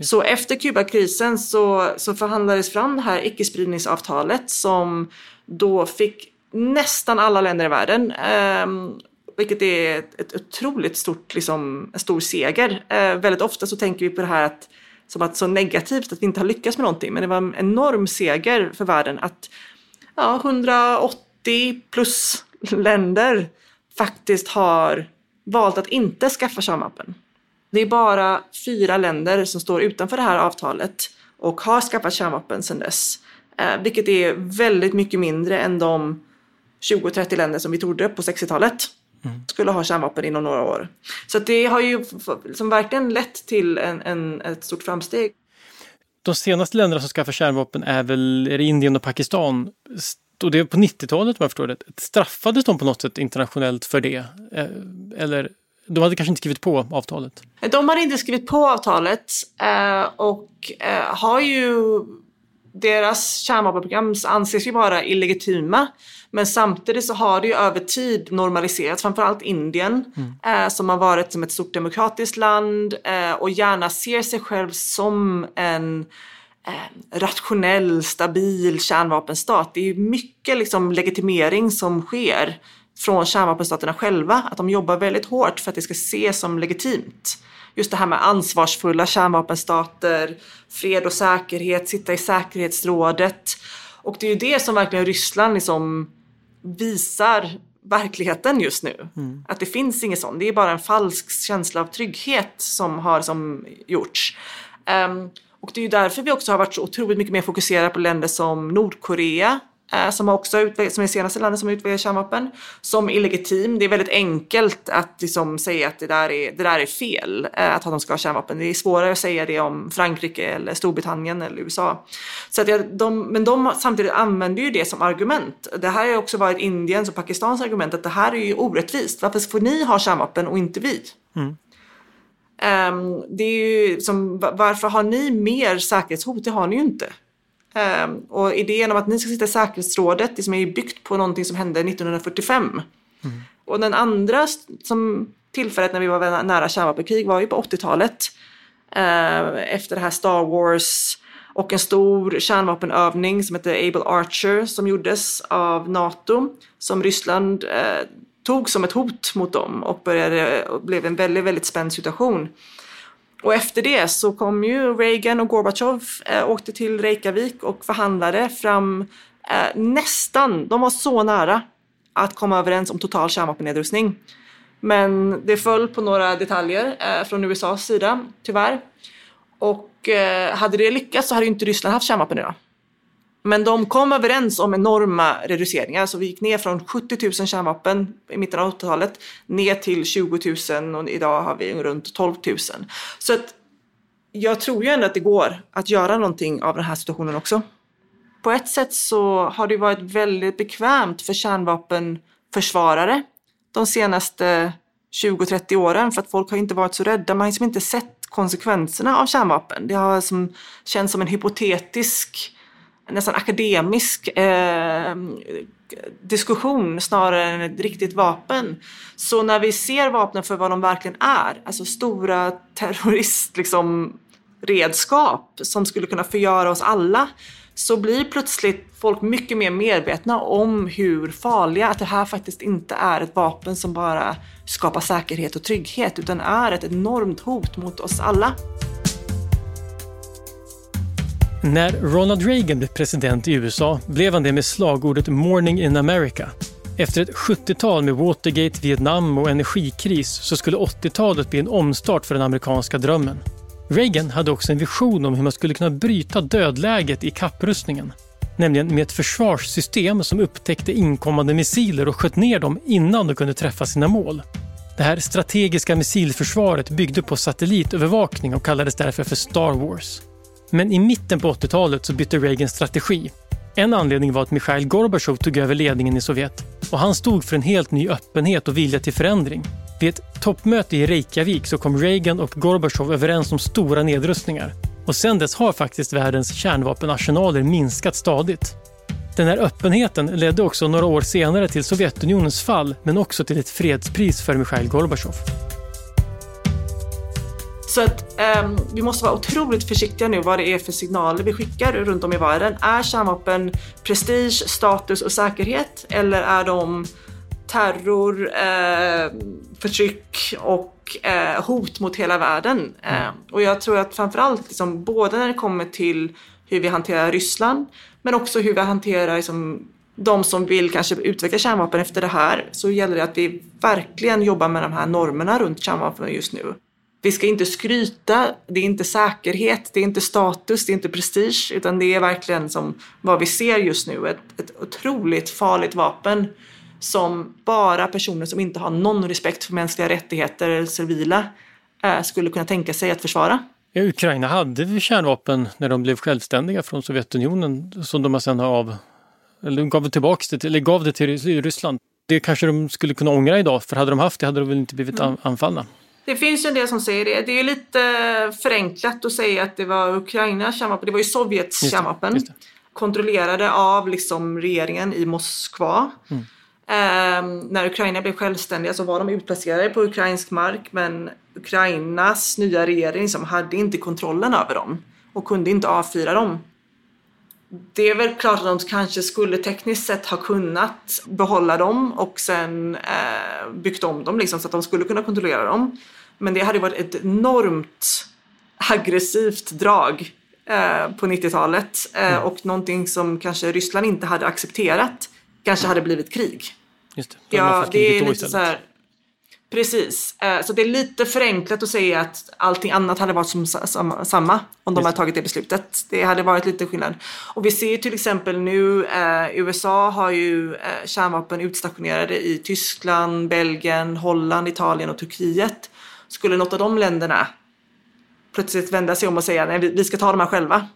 Så efter Kubakrisen så, så förhandlades fram det här icke-spridningsavtalet som då fick nästan alla länder i världen. Eh, vilket är ett, ett otroligt stort, liksom, en stor seger. Eh, väldigt ofta så tänker vi på det här att, som att så negativt att vi inte har lyckats med någonting. Men det var en enorm seger för världen att ja, 180 plus länder faktiskt har valt att inte skaffa kärnvapen. Det är bara fyra länder som står utanför det här avtalet och har skaffat kärnvapen sedan dess. Eh, vilket är väldigt mycket mindre än de 20-30 länder som vi trodde på 60-talet mm. skulle ha kärnvapen inom några år. Så det har ju som verkligen lett till en, en, ett stort framsteg. De senaste länderna som skaffar kärnvapen är väl är Indien och Pakistan. Och det är på 90-talet om jag förstår det. Straffades de på något sätt internationellt för det? Eh, eller de hade kanske inte skrivit på avtalet? De hade inte skrivit på avtalet eh, och eh, har ju deras kärnvapenprogram anses ju vara illegitima. Men samtidigt så har det ju över tid normaliserats, framförallt Indien mm. eh, som har varit som ett stort demokratiskt land eh, och gärna ser sig själv som en rationell, stabil kärnvapenstat. Det är mycket liksom legitimering som sker från kärnvapenstaterna själva, att de jobbar väldigt hårt för att det ska ses som legitimt just det här med ansvarsfulla kärnvapenstater, fred och säkerhet, sitta i säkerhetsrådet. Och det är ju det som verkligen Ryssland liksom visar verkligheten just nu. Mm. Att det finns inget sånt. Det är bara en falsk känsla av trygghet som har som gjorts. Um, och det är ju därför vi också har varit så otroligt mycket mer fokuserade på länder som Nordkorea, eh, som, också utvecklat, som är senaste landet som utvecklar kärnvapen, som illegitim. Det är väldigt enkelt att liksom säga att det där är, det där är fel, eh, att de ska ha kärnvapen. Det är svårare att säga det om Frankrike eller Storbritannien eller USA. Så att de, men de samtidigt använder ju det som argument. Det här har också varit Indiens och Pakistans argument att det här är ju orättvist. Varför får ni ha kärnvapen och inte vi? Mm. Um, det är ju som, varför har ni mer säkerhetshot? Det har ni ju inte. Um, och idén om att ni ska sitta i säkerhetsrådet, det som är byggt på någonting som hände 1945. Mm. Och den andra som tillfället när vi var nära kärnvapenkrig var ju på 80-talet. eh, efter det här Star Wars och en stor kärnvapenövning som heter Able Archer som gjordes av NATO som Ryssland eh, tog som ett hot mot dem och började, och blev en väldigt, väldigt spänd situation. Och efter det så kom ju Reagan och Gorbachev eh, åkte till Reykjavik och förhandlade fram eh, nästan, de var så nära att komma överens om total kärnvapennedrustning. Men det föll på några detaljer eh, från USAs sida, tyvärr. Och eh, hade det lyckats så hade inte Ryssland haft kärnvapen idag. Men de kom överens om enorma reduceringar, så vi gick ner från 70 000 kärnvapen i mitten av 80-talet ner till 20 000 och idag har vi runt 12 000. Så att jag tror ju ändå att det går att göra någonting av den här situationen också. På ett sätt så har det varit väldigt bekvämt för kärnvapenförsvarare de senaste 20-30 åren för att folk har inte varit så rädda. Man har liksom inte sett konsekvenserna av kärnvapen. Det har som, känts som en hypotetisk, nästan akademisk eh, diskussion snarare än ett riktigt vapen. Så när vi ser vapnen för vad de verkligen är, alltså stora terrorist, liksom, redskap som skulle kunna förgöra oss alla, så blir plötsligt folk mycket mer medvetna om hur farliga, att det här faktiskt inte är ett vapen som bara skapar säkerhet och trygghet, utan är ett enormt hot mot oss alla. När Ronald Reagan blev president i USA blev han det med slagordet “Morning in America”. Efter ett 70-tal med Watergate, Vietnam och energikris så skulle 80-talet bli en omstart för den amerikanska drömmen. Reagan hade också en vision om hur man skulle kunna bryta dödläget i kapprustningen. Nämligen med ett försvarssystem som upptäckte inkommande missiler och sköt ner dem innan de kunde träffa sina mål. Det här strategiska missilförsvaret byggde på satellitövervakning och kallades därför för Star Wars. Men i mitten på 80-talet så bytte Reagan strategi. En anledning var att Mikhail Gorbachev tog över ledningen i Sovjet och han stod för en helt ny öppenhet och vilja till förändring. Vid ett toppmöte i Reykjavik så kom Reagan och Gorbachev överens om stora nedrustningar. Och sedan dess har faktiskt världens kärnvapenarsenaler minskat stadigt. Den här öppenheten ledde också några år senare till Sovjetunionens fall men också till ett fredspris för Mikhail Gorbachev. Så att um, vi måste vara otroligt försiktiga nu vad det är för signaler vi skickar runt om i världen. Är kärnvapen prestige, status och säkerhet eller är de terror, eh, förtryck och eh, hot mot hela världen? Mm. Eh, och jag tror att framförallt liksom, både när det kommer till hur vi hanterar Ryssland men också hur vi hanterar liksom, de som vill kanske utveckla kärnvapen efter det här så gäller det att vi verkligen jobbar med de här normerna runt kärnvapen just nu. Vi ska inte skryta, det är inte säkerhet, det är inte status, det är inte prestige, utan det är verkligen som vad vi ser just nu, ett, ett otroligt farligt vapen som bara personer som inte har någon respekt för mänskliga rättigheter eller civila eh, skulle kunna tänka sig att försvara. Ja, Ukraina hade kärnvapen när de blev självständiga från Sovjetunionen som de sen har av, eller gav tillbaka det, eller gav det till Ryssland. Det kanske de skulle kunna ångra idag, för hade de haft det hade de väl inte blivit mm. anfallna. Det finns ju en del som säger det. Det är lite förenklat att säga att det var Ukrainas kärnvapen. Det var ju Sovjets just kärnvapen. Just kontrollerade av liksom regeringen i Moskva. Mm. Um, när Ukraina blev självständiga så var de utplacerade på ukrainsk mark men Ukrainas nya regering liksom hade inte kontrollen över dem och kunde inte avfyra dem. Det är väl klart att de kanske skulle tekniskt sett ha kunnat behålla dem och sen eh, byggt om dem liksom, så att de skulle kunna kontrollera dem. Men det hade varit ett enormt aggressivt drag eh, på 90-talet eh, mm. och någonting som kanske Ryssland inte hade accepterat kanske hade blivit krig. Just det. De ja, det är lite så här, Precis, eh, så det är lite förenklat att säga att allting annat hade varit som samma om de hade tagit det beslutet. Det hade varit lite skillnad. Och vi ser till exempel nu, USA har ju kärnvapen utstationerade i Tyskland, Belgien, Holland, Italien och Turkiet. Skulle något av de länderna plötsligt vända sig om och säga nej vi ska ta de här själva.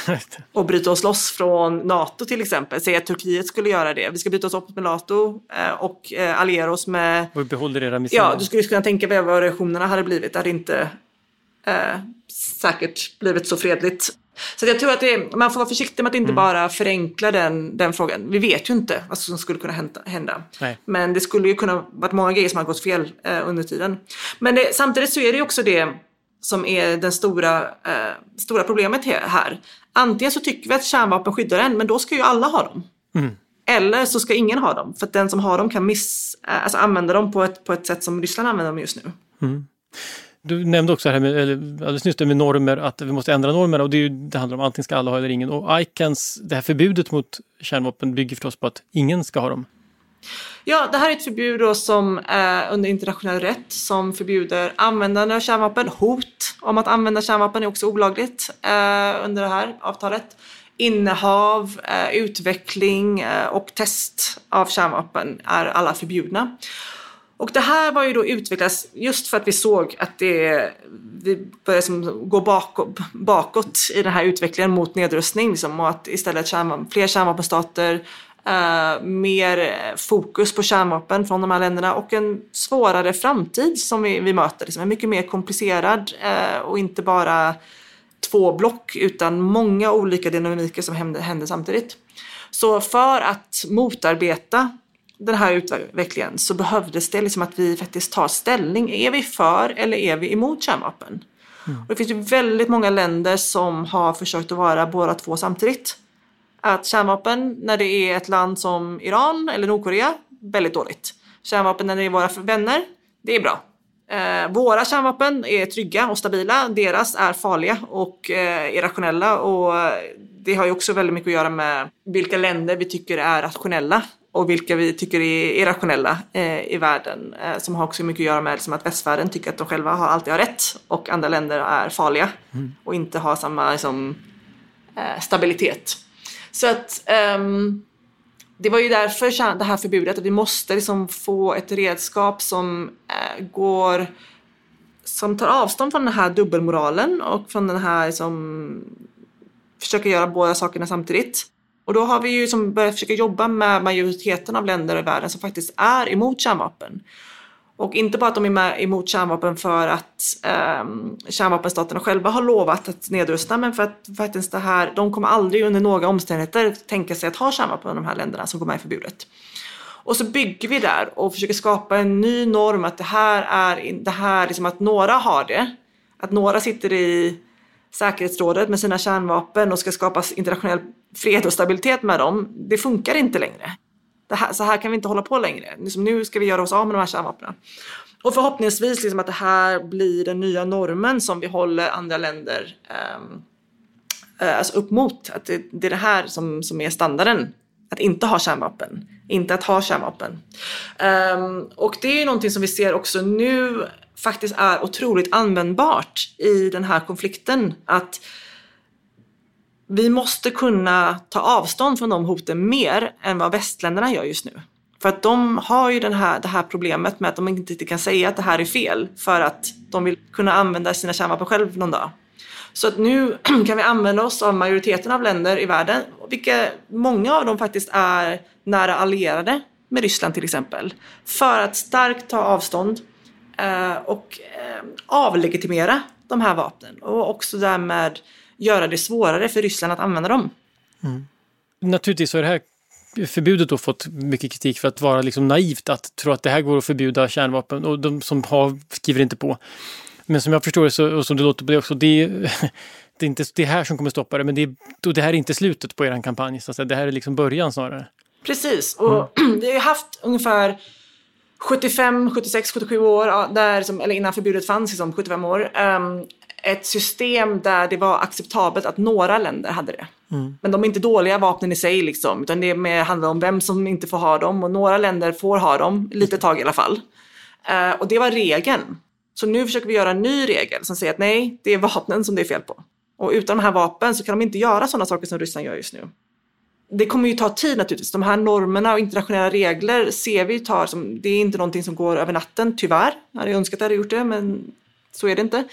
och bryta oss loss från NATO till exempel. Säg att Turkiet skulle göra det. Vi ska byta oss upp med NATO eh, och eh, alliera oss med... Och behåller era missiler. Ja, du skulle kunna tänka dig vad reaktionerna hade blivit. Det hade inte eh, säkert blivit så fredligt. Så jag tror att är, man får vara försiktig med att inte mm. bara förenkla den, den frågan. Vi vet ju inte vad som skulle kunna hända. Nej. Men det skulle ju kunna varit många grejer som har gått fel eh, under tiden. Men det, samtidigt så är det ju också det som är det stora, eh, stora problemet här. Antingen så tycker vi att kärnvapen skyddar en, men då ska ju alla ha dem. Mm. Eller så ska ingen ha dem, för att den som har dem kan miss, eh, alltså använda dem på ett, på ett sätt som Ryssland använder dem just nu. Mm. Du nämnde också här med, eller alldeles nyss med normer, att vi måste ändra normerna och det, är ju, det handlar om antingen ska alla ha eller ingen. Och ICANS, det här förbudet mot kärnvapen bygger förstås på att ingen ska ha dem. Ja, det här är ett förbud då som eh, under internationell rätt som förbjuder användande av kärnvapen. Hot om att använda kärnvapen är också olagligt eh, under det här avtalet. Innehav, eh, utveckling eh, och test av kärnvapen är alla förbjudna. Och det här var ju då utvecklas just för att vi såg att det, vi började som gå bakåt, bakåt i den här utvecklingen mot nedrustning liksom, och att istället kärnvapen, fler kärnvapenstater Uh, mer fokus på kärnvapen från de här länderna och en svårare framtid som vi, vi möter. Liksom en mycket mer komplicerad uh, och inte bara två block utan många olika dynamiker som händer, händer samtidigt. Så för att motarbeta den här utvecklingen så behövdes det liksom att vi faktiskt tar ställning. Är vi för eller är vi emot kärnvapen? Mm. Och det finns ju väldigt många länder som har försökt att vara båda två samtidigt. Att kärnvapen när det är ett land som Iran eller Nordkorea, väldigt dåligt. Kärnvapen när det är våra vänner, det är bra. Eh, våra kärnvapen är trygga och stabila, deras är farliga och eh, irrationella och det har ju också väldigt mycket att göra med vilka länder vi tycker är rationella och vilka vi tycker är irrationella eh, i världen. Eh, som har också mycket att göra med liksom, att västvärlden tycker att de själva har, alltid har rätt och andra länder är farliga mm. och inte har samma liksom, eh, stabilitet. Så att um, det var ju därför det här förbudet, att vi måste liksom få ett redskap som äh, går som tar avstånd från den här dubbelmoralen och från den här som försöker göra båda sakerna samtidigt. Och då har vi ju som börjat försöka jobba med majoriteten av länder i världen som faktiskt är emot kärnvapen. Och inte bara att de är emot kärnvapen för att eh, kärnvapenstaterna själva har lovat att nedrusta men för att faktiskt det här, de kommer aldrig under några omständigheter tänka sig att ha kärnvapen i de här länderna som går med i förbudet. Och så bygger vi där och försöker skapa en ny norm att det här är det här liksom att några har det. Att några sitter i säkerhetsrådet med sina kärnvapen och ska skapa internationell fred och stabilitet med dem. Det funkar inte längre här, så här kan vi inte hålla på längre. Liksom, nu ska vi göra oss av med de här kärnvapnen. Och förhoppningsvis liksom att det här blir den nya normen som vi håller andra länder ehm, eh, alltså upp mot. Att det, det, är det här som, som är standarden. Att inte ha kärnvapen. Inte att ha kärnvapen. Um, och det är ju någonting som vi ser också nu faktiskt är otroligt användbart i den här konflikten. Att vi måste kunna ta avstånd från de hoten mer än vad västländerna gör just nu. För att de har ju den här, det här problemet med att de inte kan säga att det här är fel för att de vill kunna använda sina kärnvapen själv någon dag. Så att nu kan vi använda oss av majoriteten av länder i världen, vilka många av dem faktiskt är nära allierade med Ryssland till exempel, för att starkt ta avstånd och eh, avlegitimera de här vapnen och också därmed göra det svårare för Ryssland att använda dem. Mm. Naturligtvis har det här förbudet då fått mycket kritik för att vara liksom naivt att tro att det här går att förbjuda kärnvapen och de som har skriver inte på. Men som jag förstår det så, och som det låter på det också, det är, det är inte det här som kommer stoppa det, men det, är, det här är inte slutet på er kampanj. Så att säga. Det här är liksom början snarare. Precis, och mm. vi har haft ungefär 75, 76, 77 år, där, eller innan förbudet fanns, liksom 75 år, um, ett system där det var acceptabelt att några länder hade det. Mm. Men de är inte dåliga vapnen i sig liksom, utan det mer handlar om vem som inte får ha dem och några länder får ha dem, lite tag i alla fall. Uh, och det var regeln. Så nu försöker vi göra en ny regel som säger att nej, det är vapnen som det är fel på. Och utan de här vapen så kan de inte göra sådana saker som Ryssland gör just nu. Det kommer ju ta tid naturligtvis. De här normerna och internationella regler ser vi tar som, det är inte någonting som går över natten, tyvärr. Jag hade önskat att jag hade gjort det, men så är det inte.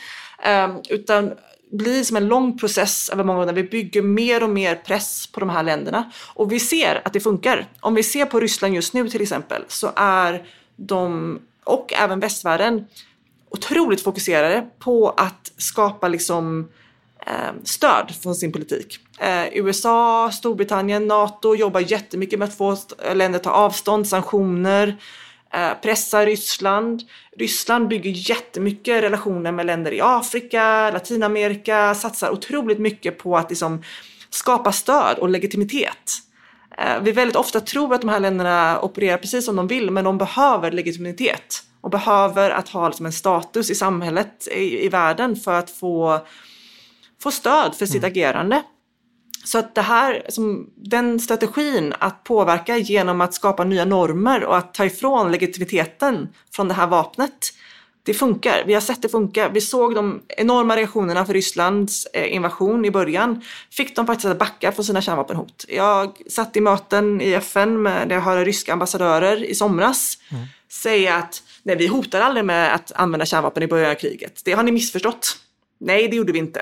Um, utan blir som en lång process över många år där vi bygger mer och mer press på de här länderna. Och vi ser att det funkar. Om vi ser på Ryssland just nu till exempel så är de, och även västvärlden, otroligt fokuserade på att skapa liksom eh, stöd från sin politik. Eh, USA, Storbritannien, NATO jobbar jättemycket med att få länder att ta avstånd, sanktioner, eh, pressa Ryssland. Ryssland bygger jättemycket relationer med länder i Afrika, Latinamerika, satsar otroligt mycket på att liksom skapa stöd och legitimitet. Eh, vi väldigt ofta tror att de här länderna opererar precis som de vill, men de behöver legitimitet och behöver att ha liksom en status i samhället, i, i världen för att få, få stöd för sitt mm. agerande. Så att det här, som, den strategin att påverka genom att skapa nya normer och att ta ifrån legitimiteten från det här vapnet, det funkar. Vi har sett det funka. Vi såg de enorma reaktionerna för Rysslands eh, invasion i början. Fick de faktiskt att backa från sina kärnvapenhot. Jag satt i möten i FN med, jag hörde ryska ambassadörer i somras mm. säga att nej, vi hotar aldrig med att använda kärnvapen i början av kriget. Det har ni missförstått. Nej, det gjorde vi inte.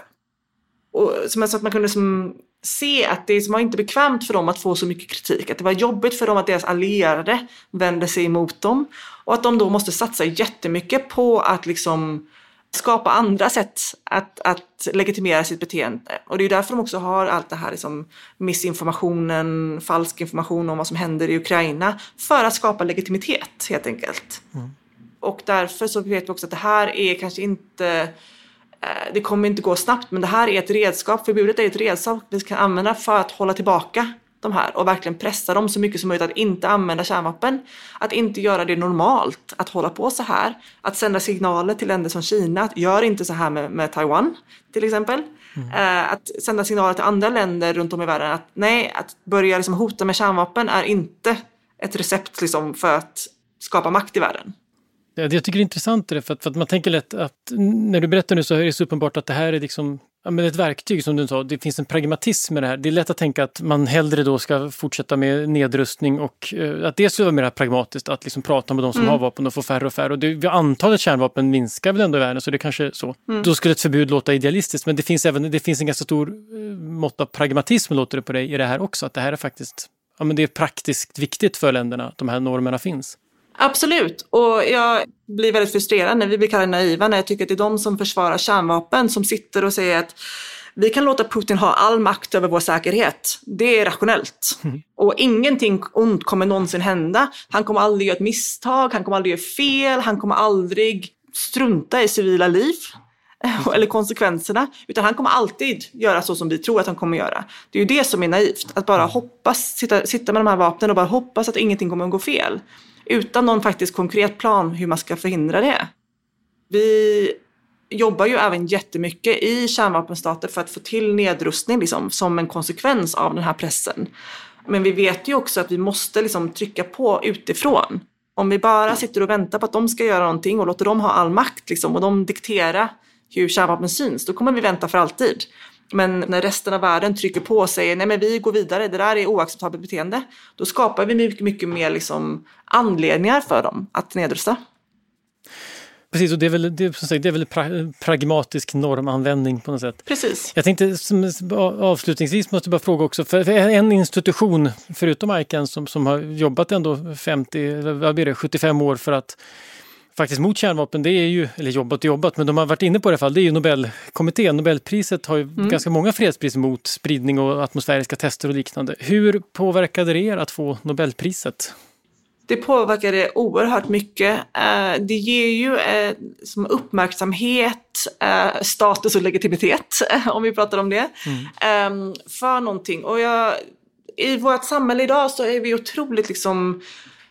Och som jag sa, att man kunde som se att det var inte bekvämt för dem att få så mycket kritik. Att det var jobbigt för dem att deras allierade vände sig emot dem. Och att de då måste satsa jättemycket på att liksom skapa andra sätt att, att legitimera sitt beteende. Och det är därför de också har allt det här liksom missinformationen, falsk information om vad som händer i Ukraina. För att skapa legitimitet helt enkelt. Mm. Och därför så vet vi också att det här är kanske inte det kommer inte gå snabbt, men det här är ett redskap. Förbudet är ett redskap vi kan använda för att hålla tillbaka de här och verkligen pressa dem så mycket som möjligt att inte använda kärnvapen. Att inte göra det normalt att hålla på så här. Att sända signaler till länder som Kina att gör inte så här med, med Taiwan till exempel. Mm. Eh, att sända signaler till andra länder runt om i världen att nej, att börja liksom hota med kärnvapen är inte ett recept liksom för att skapa makt i världen. Jag tycker det är intressant det, för att, för att man tänker lätt att när du berättar nu så är det så uppenbart att det här är liksom ja, men ett verktyg som du sa, det finns en pragmatism i det här. Det är lätt att tänka att man hellre då ska fortsätta med nedrustning och uh, att det skulle vara mer pragmatiskt att liksom prata med de som mm. har vapen och få färre och färre. Och det, antalet kärnvapen minskar väl ändå i världen så det kanske är så. Mm. Då skulle ett förbud låta idealistiskt men det finns även det finns en ganska stor uh, mått av pragmatism låter det på dig i det här också. Att det här är faktiskt ja, men det är praktiskt viktigt för länderna att de här normerna finns. Absolut, och jag blir väldigt frustrerad när vi blir kallade naiva när jag tycker att det är de som försvarar kärnvapen som sitter och säger att vi kan låta Putin ha all makt över vår säkerhet. Det är rationellt. Mm. Och ingenting ont kommer någonsin hända. Han kommer aldrig göra ett misstag, han kommer aldrig göra fel, han kommer aldrig strunta i civila liv mm. eller konsekvenserna, utan han kommer alltid göra så som vi tror att han kommer göra. Det är ju det som är naivt, att bara hoppas, sitta, sitta med de här vapnen och bara hoppas att ingenting kommer att gå fel utan någon faktiskt konkret plan hur man ska förhindra det. Vi jobbar ju även jättemycket i kärnvapenstater för att få till nedrustning liksom, som en konsekvens av den här pressen. Men vi vet ju också att vi måste liksom, trycka på utifrån. Om vi bara sitter och väntar på att de ska göra någonting och låter dem ha all makt liksom, och de diktera hur kärnvapen syns, då kommer vi vänta för alltid. Men när resten av världen trycker på och säger nej men vi går vidare, det där är oacceptabelt beteende. Då skapar vi mycket, mycket mer liksom anledningar för dem att nedrusta. Precis, och det är väl, det, är, det är väl pra, pragmatisk normanvändning på något sätt. Precis. Jag tänkte som, avslutningsvis måste jag bara fråga också, för en institution förutom ICAN som, som har jobbat ändå 50, vad blir det, 75 år för att faktiskt mot kärnvapen, det är ju, eller jobbat och jobbat, men de har varit inne på det i alla fall, det är ju Nobelkommittén. Nobelpriset har ju mm. ganska många fredspris mot spridning och atmosfäriska tester och liknande. Hur påverkade det er att få Nobelpriset? Det påverkade oerhört mycket. Eh, det ger ju eh, som uppmärksamhet, eh, status och legitimitet, om vi pratar om det, mm. Ehm, för någonting. Och jag, I vårt samhälle idag så är vi otroligt liksom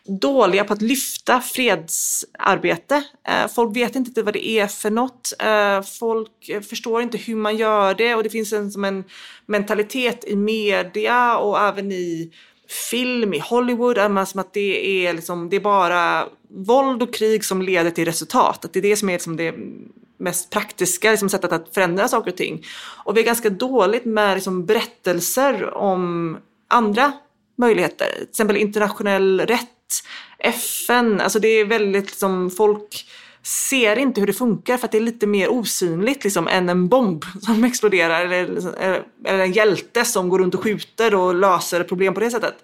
dåliga på att lyfta fredsarbete. Eh, folk vet inte vad det är för något. Eh, folk eh, förstår inte hur man gör det och det finns en, som en mentalitet i media och även i film, i Hollywood, som att det är, liksom, det är bara våld och krig som leder till resultat. Att det är det som är liksom det mest praktiska liksom, sättet att förändra saker och ting. Och vi är ganska dåligt med liksom, berättelser om andra möjligheter. Till exempel internationell rätt FN, alltså det är väldigt liksom, folk ser inte hur det funkar för att det är lite mer osynligt liksom, än en bomb som exploderar eller, eller en hjälte som går runt och skjuter och löser problem på det sättet.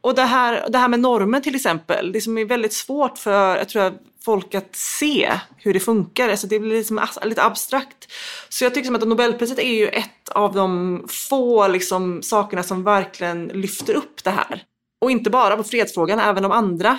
Och det här, det här med normen till exempel, det som är väldigt svårt för jag tror, folk att se hur det funkar. Alltså det blir liksom lite abstrakt. Så jag tycker som att Nobelpriset är ju ett av de få liksom, sakerna som verkligen lyfter upp det här. Och inte bara på fredsfrågan, även de andra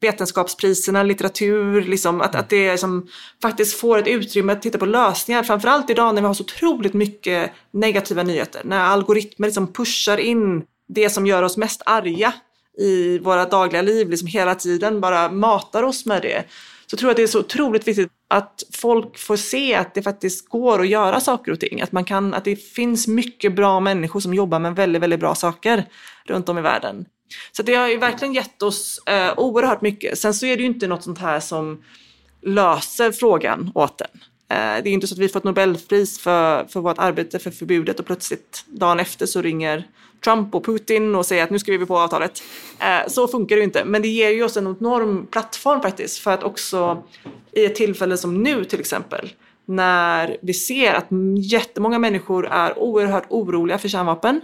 vetenskapspriserna, litteratur, liksom, att, att det liksom, faktiskt får ett utrymme att titta på lösningar. Framförallt idag när vi har så otroligt mycket negativa nyheter. När algoritmer liksom pushar in det som gör oss mest arga i våra dagliga liv, liksom hela tiden bara matar oss med det. Så tror jag att det är så otroligt viktigt att folk får se att det faktiskt går att göra saker och ting. Att, man kan, att det finns mycket bra människor som jobbar med väldigt, väldigt bra saker runt om i världen. Så det har ju verkligen gett oss eh, oerhört mycket. Sen så är det ju inte något sånt här som löser frågan åt en. Eh, det är inte så att vi får ett Nobelpris för, för vårt arbete för förbudet och plötsligt dagen efter så ringer Trump och Putin och säger att nu skriver vi på avtalet. Eh, så funkar det ju inte. Men det ger ju oss en enorm plattform faktiskt för att också i ett tillfälle som nu till exempel när vi ser att jättemånga människor är oerhört oroliga för kärnvapen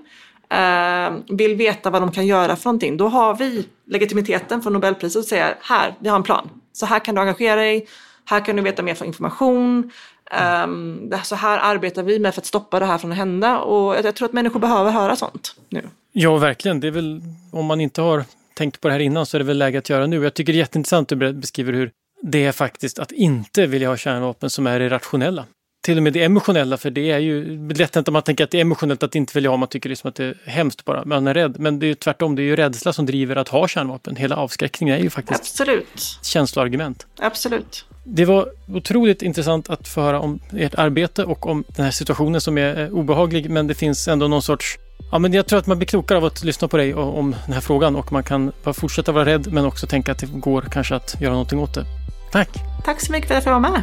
eh, vill veta vad de kan göra för någonting. Då har vi legitimiteten från Nobelpriset att säga här, vi har en plan. Så här kan du engagera dig, här kan du veta mer för information. Um, så här arbetar vi med för att stoppa det här från att hända och jag tror att människor behöver höra sånt nu. Ja, verkligen. Det är väl, om man inte har tänkt på det här innan så är det väl läge att göra nu. Jag tycker det är jätteintressant att du beskriver hur det är faktiskt att inte vilja ha kärnvapen som är det rationella till och med det emotionella, för det är ju lätt att man tänker att det är emotionellt att inte vilja ha, man tycker liksom att det är hemskt bara, man är rädd. Men det är ju tvärtom, det är ju rädsla som driver att ha kärnvapen. Hela avskräckningen är ju faktiskt Absolut. känsloargument. Absolut. Det var otroligt intressant att få höra om ert arbete och om den här situationen som är obehaglig, men det finns ändå någon sorts Ja, men jag tror att man blir klokare av att lyssna på dig om den här frågan och man kan bara fortsätta vara rädd men också tänka att det går kanske att göra någonting åt det. Tack! Tack så mycket för att jag fick vara med.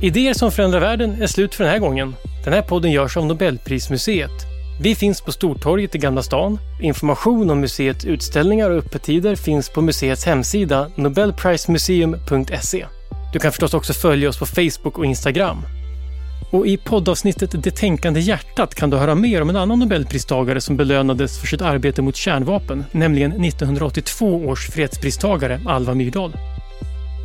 Idéer som förändrar världen är slut för den här gången. Den här podden görs av Nobelprismuseet. Vi finns på Stortorget i Gamla stan. Information om museets utställningar och öppettider finns på museets hemsida nobelprismuseum.se. Du kan förstås också följa oss på Facebook och Instagram. Och i poddavsnittet Det tänkande hjärtat kan du höra mer om en annan nobelpristagare som belönades för sitt arbete mot kärnvapen, nämligen 1982 års fredspristagare Alva Myrdal.